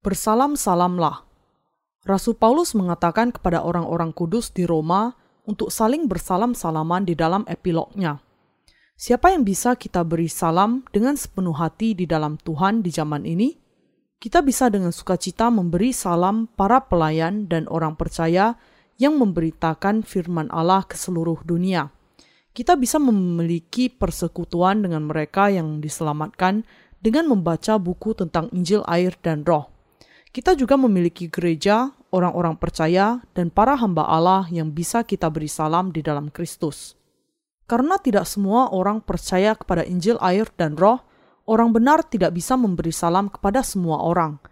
Bersalam-salamlah. Rasul Paulus mengatakan kepada orang-orang kudus di Roma untuk saling bersalam-salaman di dalam epilognya. Siapa yang bisa kita beri salam dengan sepenuh hati di dalam Tuhan di zaman ini? Kita bisa dengan sukacita memberi salam para pelayan dan orang percaya yang memberitakan firman Allah ke seluruh dunia. Kita bisa memiliki persekutuan dengan mereka yang diselamatkan dengan membaca buku tentang Injil air dan roh. Kita juga memiliki gereja, orang-orang percaya, dan para hamba Allah yang bisa kita beri salam di dalam Kristus. Karena tidak semua orang percaya kepada Injil air dan roh, orang benar tidak bisa memberi salam kepada semua orang –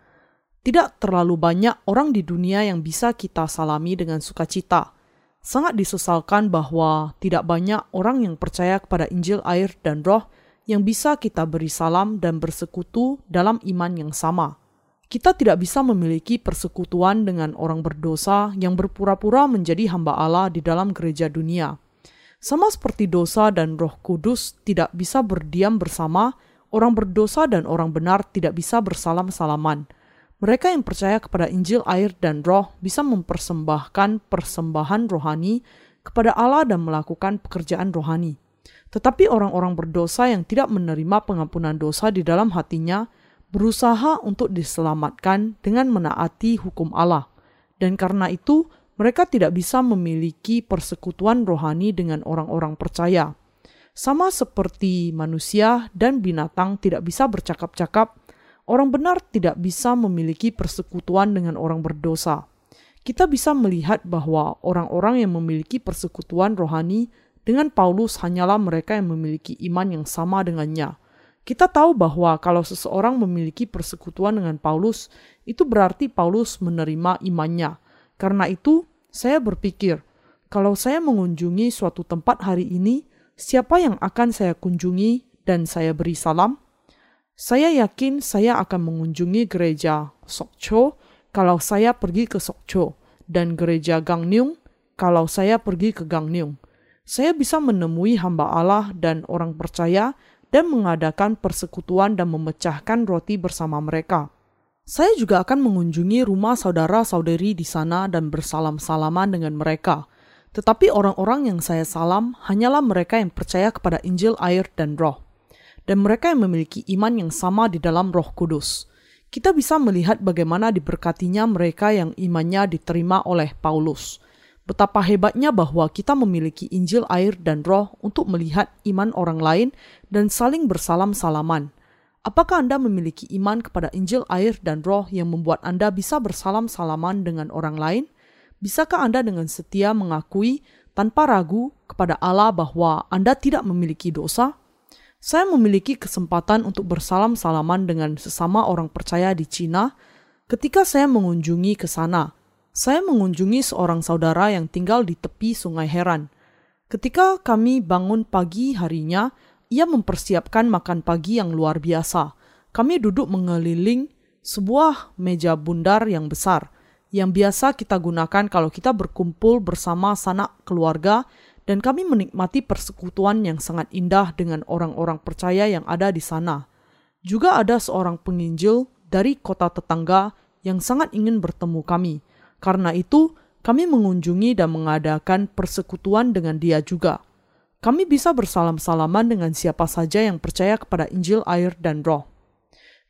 tidak terlalu banyak orang di dunia yang bisa kita salami dengan sukacita. Sangat disesalkan bahwa tidak banyak orang yang percaya kepada Injil air dan roh yang bisa kita beri salam dan bersekutu dalam iman yang sama. Kita tidak bisa memiliki persekutuan dengan orang berdosa yang berpura-pura menjadi hamba Allah di dalam gereja dunia. Sama seperti dosa dan roh kudus tidak bisa berdiam bersama, orang berdosa dan orang benar tidak bisa bersalam-salaman. Mereka yang percaya kepada Injil air dan roh bisa mempersembahkan persembahan rohani kepada Allah dan melakukan pekerjaan rohani. Tetapi orang-orang berdosa yang tidak menerima pengampunan dosa di dalam hatinya berusaha untuk diselamatkan dengan menaati hukum Allah. Dan karena itu, mereka tidak bisa memiliki persekutuan rohani dengan orang-orang percaya. Sama seperti manusia dan binatang tidak bisa bercakap-cakap Orang benar tidak bisa memiliki persekutuan dengan orang berdosa. Kita bisa melihat bahwa orang-orang yang memiliki persekutuan rohani dengan Paulus hanyalah mereka yang memiliki iman yang sama dengannya. Kita tahu bahwa kalau seseorang memiliki persekutuan dengan Paulus, itu berarti Paulus menerima imannya. Karena itu, saya berpikir, kalau saya mengunjungi suatu tempat hari ini, siapa yang akan saya kunjungi dan saya beri salam? Saya yakin saya akan mengunjungi gereja Sokcho kalau saya pergi ke Sokcho dan gereja Gangneung kalau saya pergi ke Gangneung. Saya bisa menemui hamba Allah dan orang percaya dan mengadakan persekutuan dan memecahkan roti bersama mereka. Saya juga akan mengunjungi rumah saudara-saudari di sana dan bersalam-salaman dengan mereka. Tetapi orang-orang yang saya salam hanyalah mereka yang percaya kepada Injil air dan roh dan mereka yang memiliki iman yang sama di dalam Roh Kudus. Kita bisa melihat bagaimana diberkatinya mereka yang imannya diterima oleh Paulus. Betapa hebatnya bahwa kita memiliki Injil air dan Roh untuk melihat iman orang lain dan saling bersalam-salaman. Apakah Anda memiliki iman kepada Injil air dan Roh yang membuat Anda bisa bersalam-salaman dengan orang lain? Bisakah Anda dengan setia mengakui tanpa ragu kepada Allah bahwa Anda tidak memiliki dosa? Saya memiliki kesempatan untuk bersalam-salaman dengan sesama orang percaya di Cina ketika saya mengunjungi ke sana. Saya mengunjungi seorang saudara yang tinggal di tepi Sungai Heran. Ketika kami bangun pagi harinya, ia mempersiapkan makan pagi yang luar biasa. Kami duduk mengeliling sebuah meja bundar yang besar yang biasa kita gunakan kalau kita berkumpul bersama sanak keluarga dan kami menikmati persekutuan yang sangat indah dengan orang-orang percaya yang ada di sana. Juga ada seorang penginjil dari kota tetangga yang sangat ingin bertemu kami. Karena itu, kami mengunjungi dan mengadakan persekutuan dengan dia juga. Kami bisa bersalam-salaman dengan siapa saja yang percaya kepada Injil air dan roh.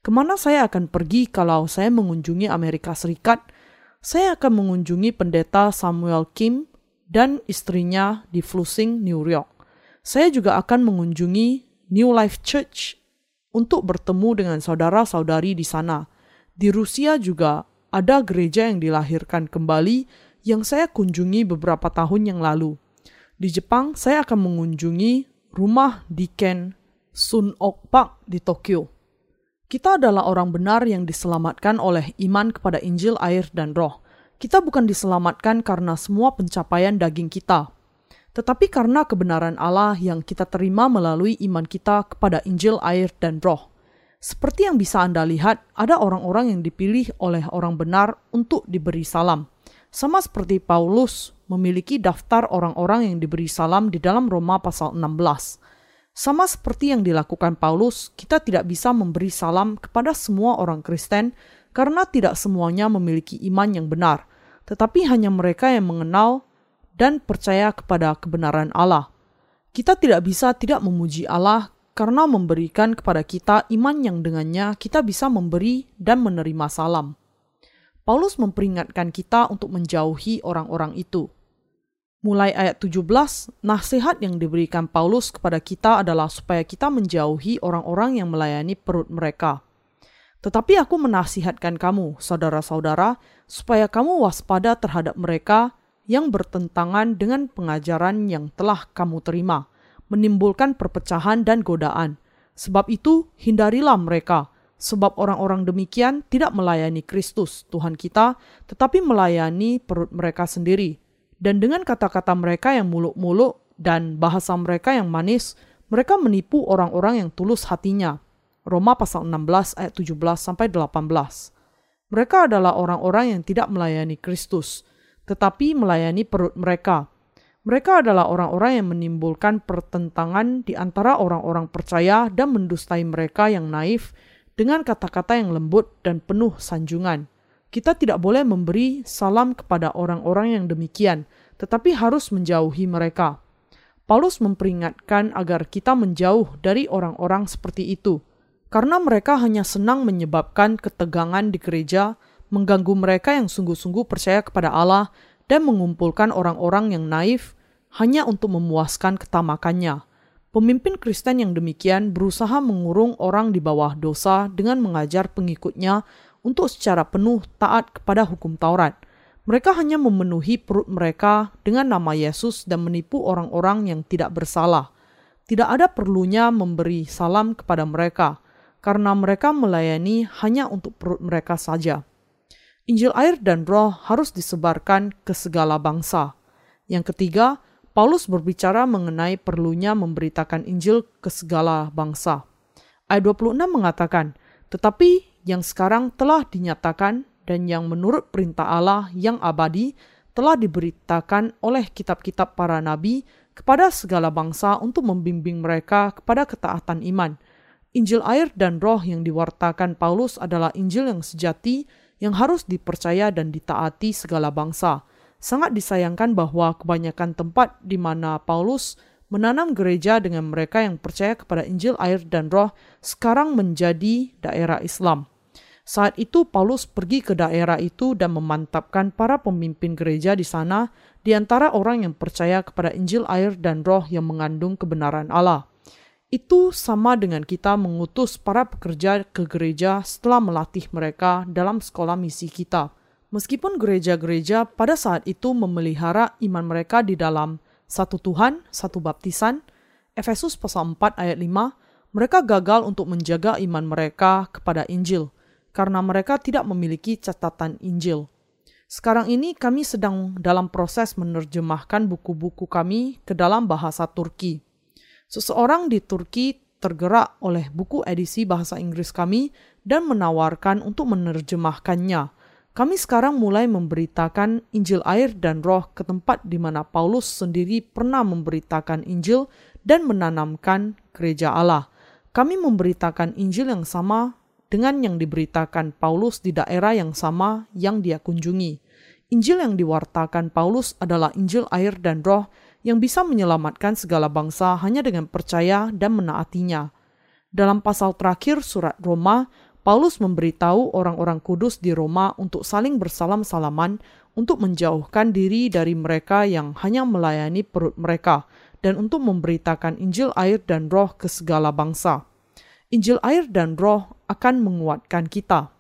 Ke mana saya akan pergi kalau saya mengunjungi Amerika Serikat? Saya akan mengunjungi pendeta Samuel Kim dan istrinya di Flushing, New York. Saya juga akan mengunjungi New Life Church untuk bertemu dengan saudara-saudari di sana. Di Rusia juga ada gereja yang dilahirkan kembali yang saya kunjungi beberapa tahun yang lalu. Di Jepang, saya akan mengunjungi rumah Diken Sun Ok di Tokyo. Kita adalah orang benar yang diselamatkan oleh iman kepada Injil air dan roh. Kita bukan diselamatkan karena semua pencapaian daging kita, tetapi karena kebenaran Allah yang kita terima melalui iman kita kepada Injil, air, dan Roh. Seperti yang bisa Anda lihat, ada orang-orang yang dipilih oleh orang benar untuk diberi salam. Sama seperti Paulus memiliki daftar orang-orang yang diberi salam di dalam Roma pasal 16. Sama seperti yang dilakukan Paulus, kita tidak bisa memberi salam kepada semua orang Kristen karena tidak semuanya memiliki iman yang benar, tetapi hanya mereka yang mengenal dan percaya kepada kebenaran Allah. Kita tidak bisa tidak memuji Allah karena memberikan kepada kita iman yang dengannya kita bisa memberi dan menerima salam. Paulus memperingatkan kita untuk menjauhi orang-orang itu. Mulai ayat 17, nasihat yang diberikan Paulus kepada kita adalah supaya kita menjauhi orang-orang yang melayani perut mereka. Tetapi aku menasihatkan kamu, saudara-saudara, supaya kamu waspada terhadap mereka yang bertentangan dengan pengajaran yang telah kamu terima, menimbulkan perpecahan dan godaan. Sebab itu, hindarilah mereka, sebab orang-orang demikian tidak melayani Kristus, Tuhan kita, tetapi melayani perut mereka sendiri dan dengan kata-kata mereka yang muluk-muluk dan bahasa mereka yang manis, mereka menipu orang-orang yang tulus hatinya. Roma pasal 16 ayat 17 sampai 18. Mereka adalah orang-orang yang tidak melayani Kristus, tetapi melayani perut mereka. Mereka adalah orang-orang yang menimbulkan pertentangan di antara orang-orang percaya dan mendustai mereka yang naif dengan kata-kata yang lembut dan penuh sanjungan. Kita tidak boleh memberi salam kepada orang-orang yang demikian, tetapi harus menjauhi mereka. Paulus memperingatkan agar kita menjauh dari orang-orang seperti itu, karena mereka hanya senang menyebabkan ketegangan di gereja, mengganggu mereka yang sungguh-sungguh percaya kepada Allah, dan mengumpulkan orang-orang yang naif hanya untuk memuaskan ketamakannya. Pemimpin Kristen yang demikian berusaha mengurung orang di bawah dosa dengan mengajar pengikutnya untuk secara penuh taat kepada hukum Taurat. Mereka hanya memenuhi perut mereka dengan nama Yesus dan menipu orang-orang yang tidak bersalah. Tidak ada perlunya memberi salam kepada mereka, karena mereka melayani hanya untuk perut mereka saja. Injil air dan roh harus disebarkan ke segala bangsa. Yang ketiga, Paulus berbicara mengenai perlunya memberitakan Injil ke segala bangsa. Ayat 26 mengatakan, Tetapi yang sekarang telah dinyatakan dan yang menurut perintah Allah yang abadi telah diberitakan oleh kitab-kitab para nabi kepada segala bangsa untuk membimbing mereka kepada ketaatan iman. Injil air dan roh yang diwartakan Paulus adalah Injil yang sejati yang harus dipercaya dan ditaati segala bangsa. Sangat disayangkan bahwa kebanyakan tempat di mana Paulus menanam gereja dengan mereka yang percaya kepada Injil air dan roh sekarang menjadi daerah Islam. Saat itu Paulus pergi ke daerah itu dan memantapkan para pemimpin gereja di sana di antara orang yang percaya kepada Injil air dan roh yang mengandung kebenaran Allah. Itu sama dengan kita mengutus para pekerja ke gereja setelah melatih mereka dalam sekolah misi kita. Meskipun gereja-gereja pada saat itu memelihara iman mereka di dalam satu Tuhan, satu baptisan, Efesus pasal 4 ayat 5, mereka gagal untuk menjaga iman mereka kepada Injil karena mereka tidak memiliki catatan Injil. Sekarang ini kami sedang dalam proses menerjemahkan buku-buku kami ke dalam bahasa Turki. Seseorang di Turki tergerak oleh buku edisi bahasa Inggris kami dan menawarkan untuk menerjemahkannya. Kami sekarang mulai memberitakan Injil air dan roh ke tempat di mana Paulus sendiri pernah memberitakan Injil dan menanamkan gereja Allah. Kami memberitakan Injil yang sama dengan yang diberitakan Paulus di daerah yang sama yang dia kunjungi. Injil yang diwartakan Paulus adalah Injil air dan roh yang bisa menyelamatkan segala bangsa hanya dengan percaya dan menaatinya. Dalam pasal terakhir surat Roma, Paulus memberitahu orang-orang kudus di Roma untuk saling bersalam-salaman untuk menjauhkan diri dari mereka yang hanya melayani perut mereka dan untuk memberitakan Injil air dan roh ke segala bangsa. Injil air dan roh akan menguatkan kita.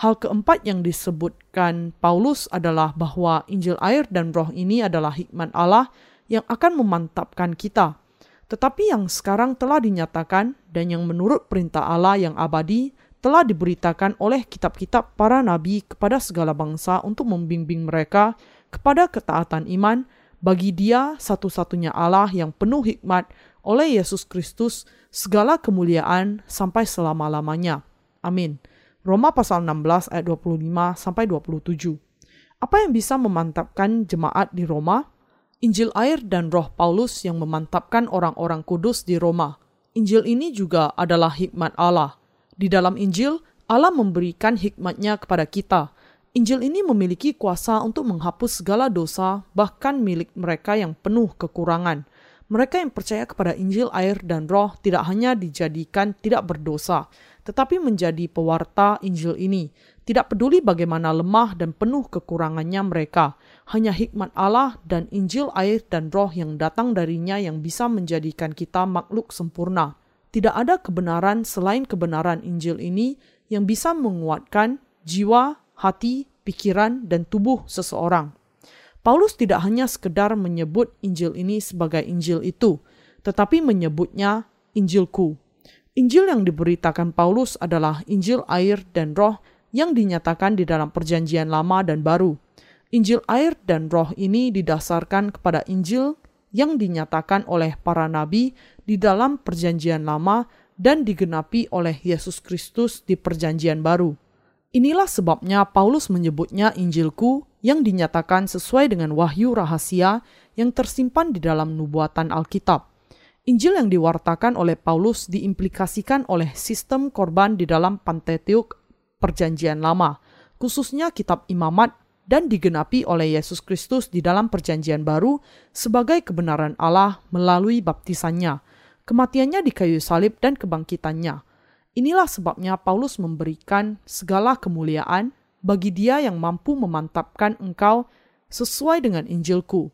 Hal keempat yang disebutkan Paulus adalah bahwa Injil air dan roh ini adalah hikmat Allah yang akan memantapkan kita. Tetapi yang sekarang telah dinyatakan dan yang menurut perintah Allah yang abadi telah diberitakan oleh kitab-kitab para nabi kepada segala bangsa untuk membimbing mereka kepada ketaatan iman bagi dia satu-satunya Allah yang penuh hikmat oleh Yesus Kristus segala kemuliaan sampai selama-lamanya. Amin. Roma pasal 16 ayat 25 sampai 27. Apa yang bisa memantapkan jemaat di Roma? Injil air dan roh Paulus yang memantapkan orang-orang kudus di Roma. Injil ini juga adalah hikmat Allah. Di dalam Injil, Allah memberikan hikmatnya kepada kita. Injil ini memiliki kuasa untuk menghapus segala dosa, bahkan milik mereka yang penuh kekurangan. Mereka yang percaya kepada Injil, air, dan Roh tidak hanya dijadikan tidak berdosa, tetapi menjadi pewarta Injil ini. Tidak peduli bagaimana lemah dan penuh kekurangannya mereka, hanya hikmat Allah dan Injil, air, dan Roh yang datang darinya yang bisa menjadikan kita makhluk sempurna. Tidak ada kebenaran selain kebenaran Injil ini yang bisa menguatkan jiwa, hati, pikiran, dan tubuh seseorang. Paulus tidak hanya sekedar menyebut Injil ini sebagai Injil itu, tetapi menyebutnya Injilku. Injil yang diberitakan Paulus adalah Injil air dan roh yang dinyatakan di dalam perjanjian lama dan baru. Injil air dan roh ini didasarkan kepada Injil yang dinyatakan oleh para nabi di dalam perjanjian lama dan digenapi oleh Yesus Kristus di perjanjian baru. Inilah sebabnya Paulus menyebutnya Injilku yang dinyatakan sesuai dengan wahyu rahasia yang tersimpan di dalam nubuatan Alkitab. Injil yang diwartakan oleh Paulus diimplikasikan oleh sistem korban di dalam Pentateuch Perjanjian Lama, khususnya kitab Imamat dan digenapi oleh Yesus Kristus di dalam Perjanjian Baru sebagai kebenaran Allah melalui baptisannya, kematiannya di kayu salib dan kebangkitannya. Inilah sebabnya Paulus memberikan segala kemuliaan bagi dia yang mampu memantapkan engkau sesuai dengan Injilku.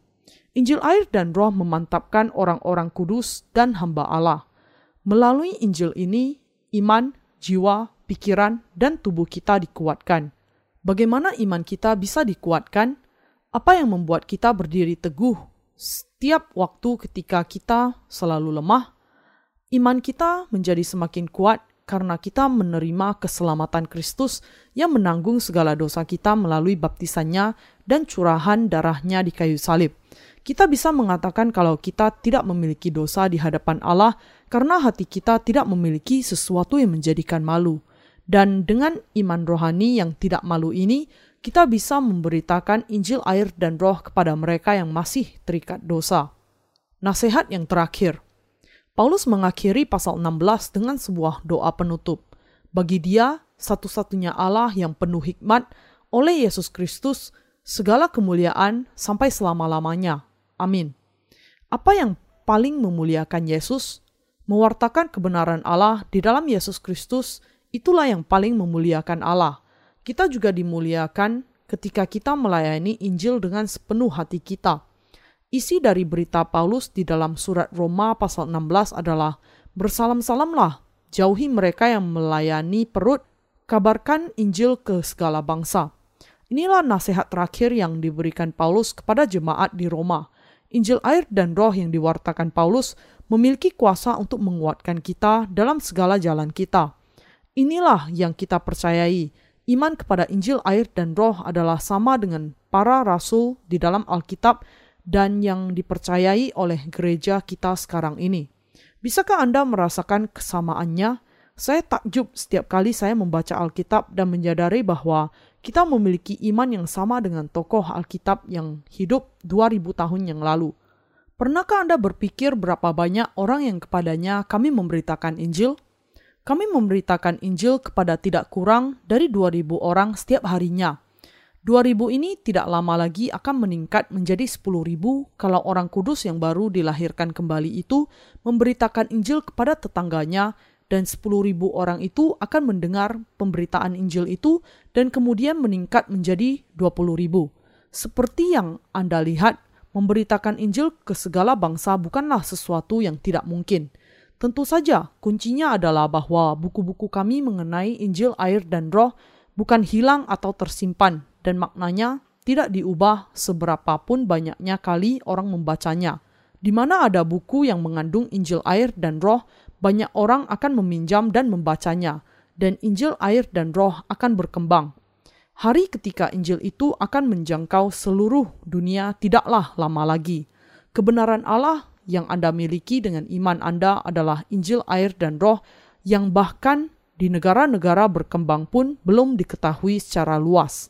Injil air dan roh memantapkan orang-orang kudus dan hamba Allah. Melalui Injil ini, iman, jiwa, pikiran, dan tubuh kita dikuatkan. Bagaimana iman kita bisa dikuatkan? Apa yang membuat kita berdiri teguh setiap waktu ketika kita selalu lemah? Iman kita menjadi semakin kuat karena kita menerima keselamatan Kristus yang menanggung segala dosa kita melalui baptisannya dan curahan darahnya di kayu salib. Kita bisa mengatakan kalau kita tidak memiliki dosa di hadapan Allah karena hati kita tidak memiliki sesuatu yang menjadikan malu. Dan dengan iman rohani yang tidak malu ini, kita bisa memberitakan Injil air dan roh kepada mereka yang masih terikat dosa. Nasihat yang terakhir – Paulus mengakhiri pasal 16 dengan sebuah doa penutup. Bagi dia, satu-satunya Allah yang penuh hikmat oleh Yesus Kristus, segala kemuliaan sampai selama-lamanya. Amin. Apa yang paling memuliakan Yesus? Mewartakan kebenaran Allah di dalam Yesus Kristus, itulah yang paling memuliakan Allah. Kita juga dimuliakan ketika kita melayani Injil dengan sepenuh hati kita Isi dari berita Paulus di dalam surat Roma pasal 16 adalah Bersalam-salamlah, jauhi mereka yang melayani perut, kabarkan Injil ke segala bangsa. Inilah nasihat terakhir yang diberikan Paulus kepada jemaat di Roma. Injil air dan roh yang diwartakan Paulus memiliki kuasa untuk menguatkan kita dalam segala jalan kita. Inilah yang kita percayai. Iman kepada Injil air dan roh adalah sama dengan para rasul di dalam Alkitab dan yang dipercayai oleh gereja kita sekarang ini. Bisakah Anda merasakan kesamaannya? Saya takjub setiap kali saya membaca Alkitab dan menyadari bahwa kita memiliki iman yang sama dengan tokoh Alkitab yang hidup 2000 tahun yang lalu. Pernahkah Anda berpikir berapa banyak orang yang kepadanya kami memberitakan Injil? Kami memberitakan Injil kepada tidak kurang dari 2000 orang setiap harinya 2000 ini tidak lama lagi akan meningkat menjadi 10.000 kalau orang kudus yang baru dilahirkan kembali itu memberitakan Injil kepada tetangganya dan 10.000 orang itu akan mendengar pemberitaan Injil itu dan kemudian meningkat menjadi 20.000. Seperti yang Anda lihat, memberitakan Injil ke segala bangsa bukanlah sesuatu yang tidak mungkin. Tentu saja, kuncinya adalah bahwa buku-buku kami mengenai Injil, air, dan Roh bukan hilang atau tersimpan dan maknanya tidak diubah seberapapun banyaknya kali orang membacanya. Di mana ada buku yang mengandung Injil air dan roh, banyak orang akan meminjam dan membacanya, dan Injil air dan roh akan berkembang. Hari ketika Injil itu akan menjangkau seluruh dunia tidaklah lama lagi. Kebenaran Allah yang Anda miliki dengan iman Anda adalah Injil air dan roh yang bahkan di negara-negara berkembang pun belum diketahui secara luas.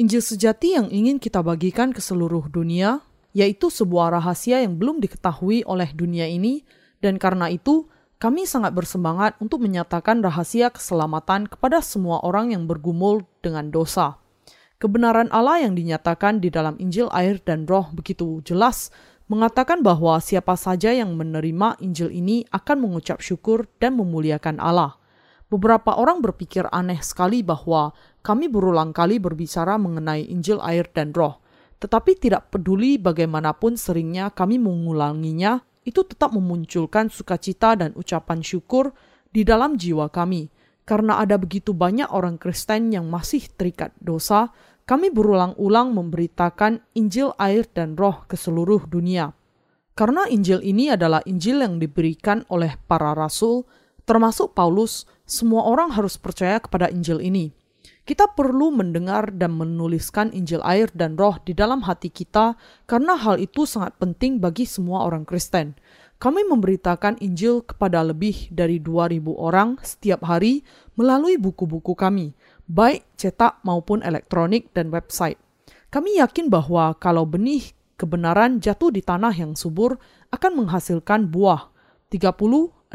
Injil sejati yang ingin kita bagikan ke seluruh dunia, yaitu sebuah rahasia yang belum diketahui oleh dunia ini, dan karena itu kami sangat bersemangat untuk menyatakan rahasia keselamatan kepada semua orang yang bergumul dengan dosa. Kebenaran Allah yang dinyatakan di dalam Injil air dan roh begitu jelas mengatakan bahwa siapa saja yang menerima Injil ini akan mengucap syukur dan memuliakan Allah. Beberapa orang berpikir aneh sekali bahwa kami berulang kali berbicara mengenai Injil air dan roh. Tetapi tidak peduli bagaimanapun seringnya kami mengulanginya, itu tetap memunculkan sukacita dan ucapan syukur di dalam jiwa kami. Karena ada begitu banyak orang Kristen yang masih terikat dosa, kami berulang-ulang memberitakan Injil air dan roh ke seluruh dunia. Karena Injil ini adalah Injil yang diberikan oleh para rasul, termasuk Paulus, semua orang harus percaya kepada Injil ini. Kita perlu mendengar dan menuliskan Injil air dan roh di dalam hati kita karena hal itu sangat penting bagi semua orang Kristen. Kami memberitakan Injil kepada lebih dari 2000 orang setiap hari melalui buku-buku kami, baik cetak maupun elektronik dan website. Kami yakin bahwa kalau benih kebenaran jatuh di tanah yang subur akan menghasilkan buah 30, 60,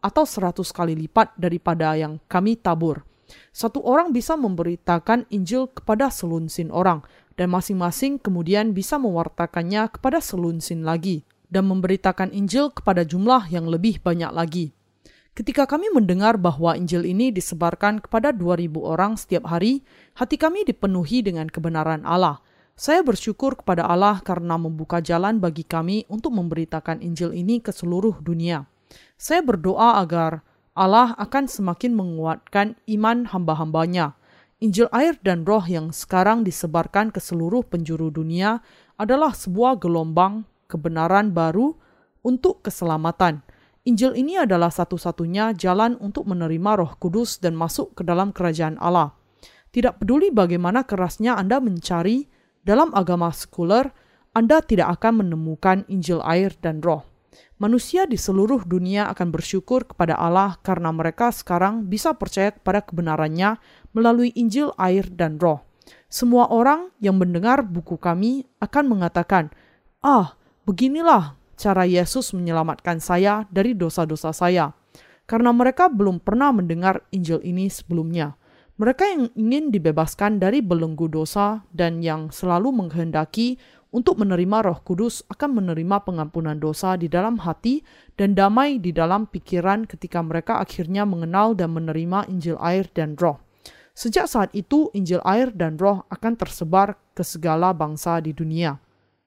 atau 100 kali lipat daripada yang kami tabur. Satu orang bisa memberitakan Injil kepada selunsin orang, dan masing-masing kemudian bisa mewartakannya kepada selunsin lagi, dan memberitakan Injil kepada jumlah yang lebih banyak lagi. Ketika kami mendengar bahwa Injil ini disebarkan kepada 2000 orang setiap hari, hati kami dipenuhi dengan kebenaran Allah. Saya bersyukur kepada Allah karena membuka jalan bagi kami untuk memberitakan Injil ini ke seluruh dunia. Saya berdoa agar Allah akan semakin menguatkan iman hamba-hambanya. Injil air dan roh yang sekarang disebarkan ke seluruh penjuru dunia adalah sebuah gelombang kebenaran baru untuk keselamatan. Injil ini adalah satu-satunya jalan untuk menerima Roh Kudus dan masuk ke dalam kerajaan Allah. Tidak peduli bagaimana kerasnya Anda mencari dalam agama sekuler, Anda tidak akan menemukan Injil air dan Roh manusia di seluruh dunia akan bersyukur kepada Allah karena mereka sekarang bisa percaya kepada kebenarannya melalui Injil, air, dan Roh. Semua orang yang mendengar buku kami akan mengatakan, "Ah, beginilah cara Yesus menyelamatkan saya dari dosa-dosa saya." Karena mereka belum pernah mendengar Injil ini sebelumnya. Mereka yang ingin dibebaskan dari belenggu dosa dan yang selalu menghendaki untuk menerima Roh Kudus akan menerima pengampunan dosa di dalam hati dan damai di dalam pikiran ketika mereka akhirnya mengenal dan menerima Injil air dan Roh. Sejak saat itu, Injil air dan Roh akan tersebar ke segala bangsa di dunia.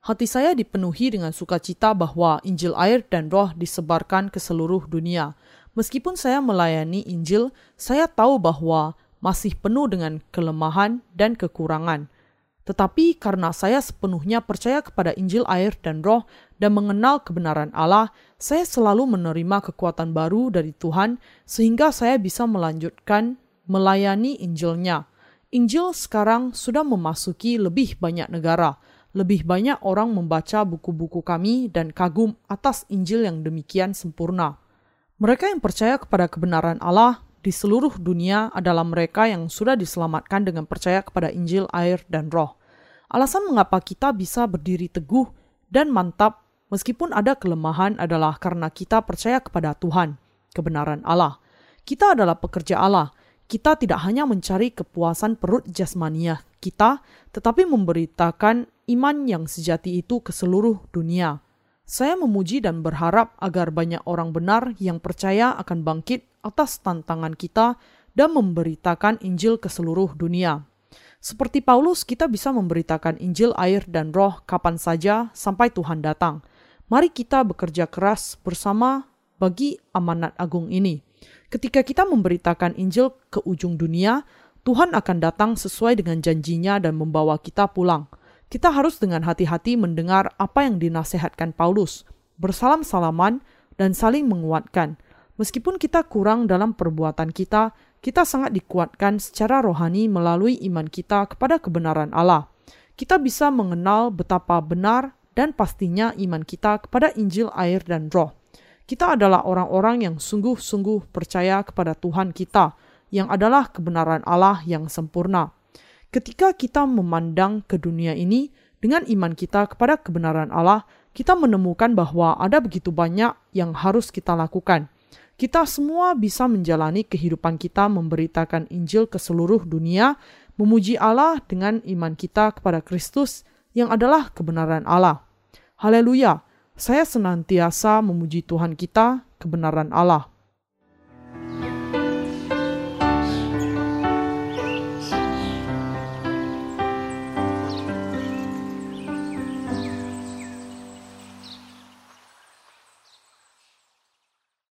Hati saya dipenuhi dengan sukacita bahwa Injil air dan Roh disebarkan ke seluruh dunia. Meskipun saya melayani Injil, saya tahu bahwa masih penuh dengan kelemahan dan kekurangan tetapi karena saya sepenuhnya percaya kepada Injil air dan roh dan mengenal kebenaran Allah, saya selalu menerima kekuatan baru dari Tuhan sehingga saya bisa melanjutkan melayani Injilnya. Injil sekarang sudah memasuki lebih banyak negara. Lebih banyak orang membaca buku-buku kami dan kagum atas Injil yang demikian sempurna. Mereka yang percaya kepada kebenaran Allah di seluruh dunia adalah mereka yang sudah diselamatkan dengan percaya kepada Injil, air, dan Roh. Alasan mengapa kita bisa berdiri teguh dan mantap meskipun ada kelemahan adalah karena kita percaya kepada Tuhan, kebenaran Allah. Kita adalah pekerja Allah. Kita tidak hanya mencari kepuasan perut jasmania kita, tetapi memberitakan iman yang sejati itu ke seluruh dunia. Saya memuji dan berharap agar banyak orang benar yang percaya akan bangkit atas tantangan kita dan memberitakan Injil ke seluruh dunia. Seperti Paulus, kita bisa memberitakan Injil, air, dan Roh kapan saja sampai Tuhan datang. Mari kita bekerja keras bersama bagi amanat agung ini. Ketika kita memberitakan Injil ke ujung dunia, Tuhan akan datang sesuai dengan janjinya dan membawa kita pulang. Kita harus dengan hati-hati mendengar apa yang dinasehatkan Paulus, bersalam-salaman, dan saling menguatkan. Meskipun kita kurang dalam perbuatan kita, kita sangat dikuatkan secara rohani melalui iman kita kepada kebenaran Allah. Kita bisa mengenal betapa benar dan pastinya iman kita kepada Injil, air, dan Roh. Kita adalah orang-orang yang sungguh-sungguh percaya kepada Tuhan kita, yang adalah kebenaran Allah yang sempurna. Ketika kita memandang ke dunia ini dengan iman kita kepada kebenaran Allah, kita menemukan bahwa ada begitu banyak yang harus kita lakukan kita semua bisa menjalani kehidupan kita memberitakan Injil ke seluruh dunia, memuji Allah dengan iman kita kepada Kristus yang adalah kebenaran Allah. Haleluya! Saya senantiasa memuji Tuhan kita, kebenaran Allah.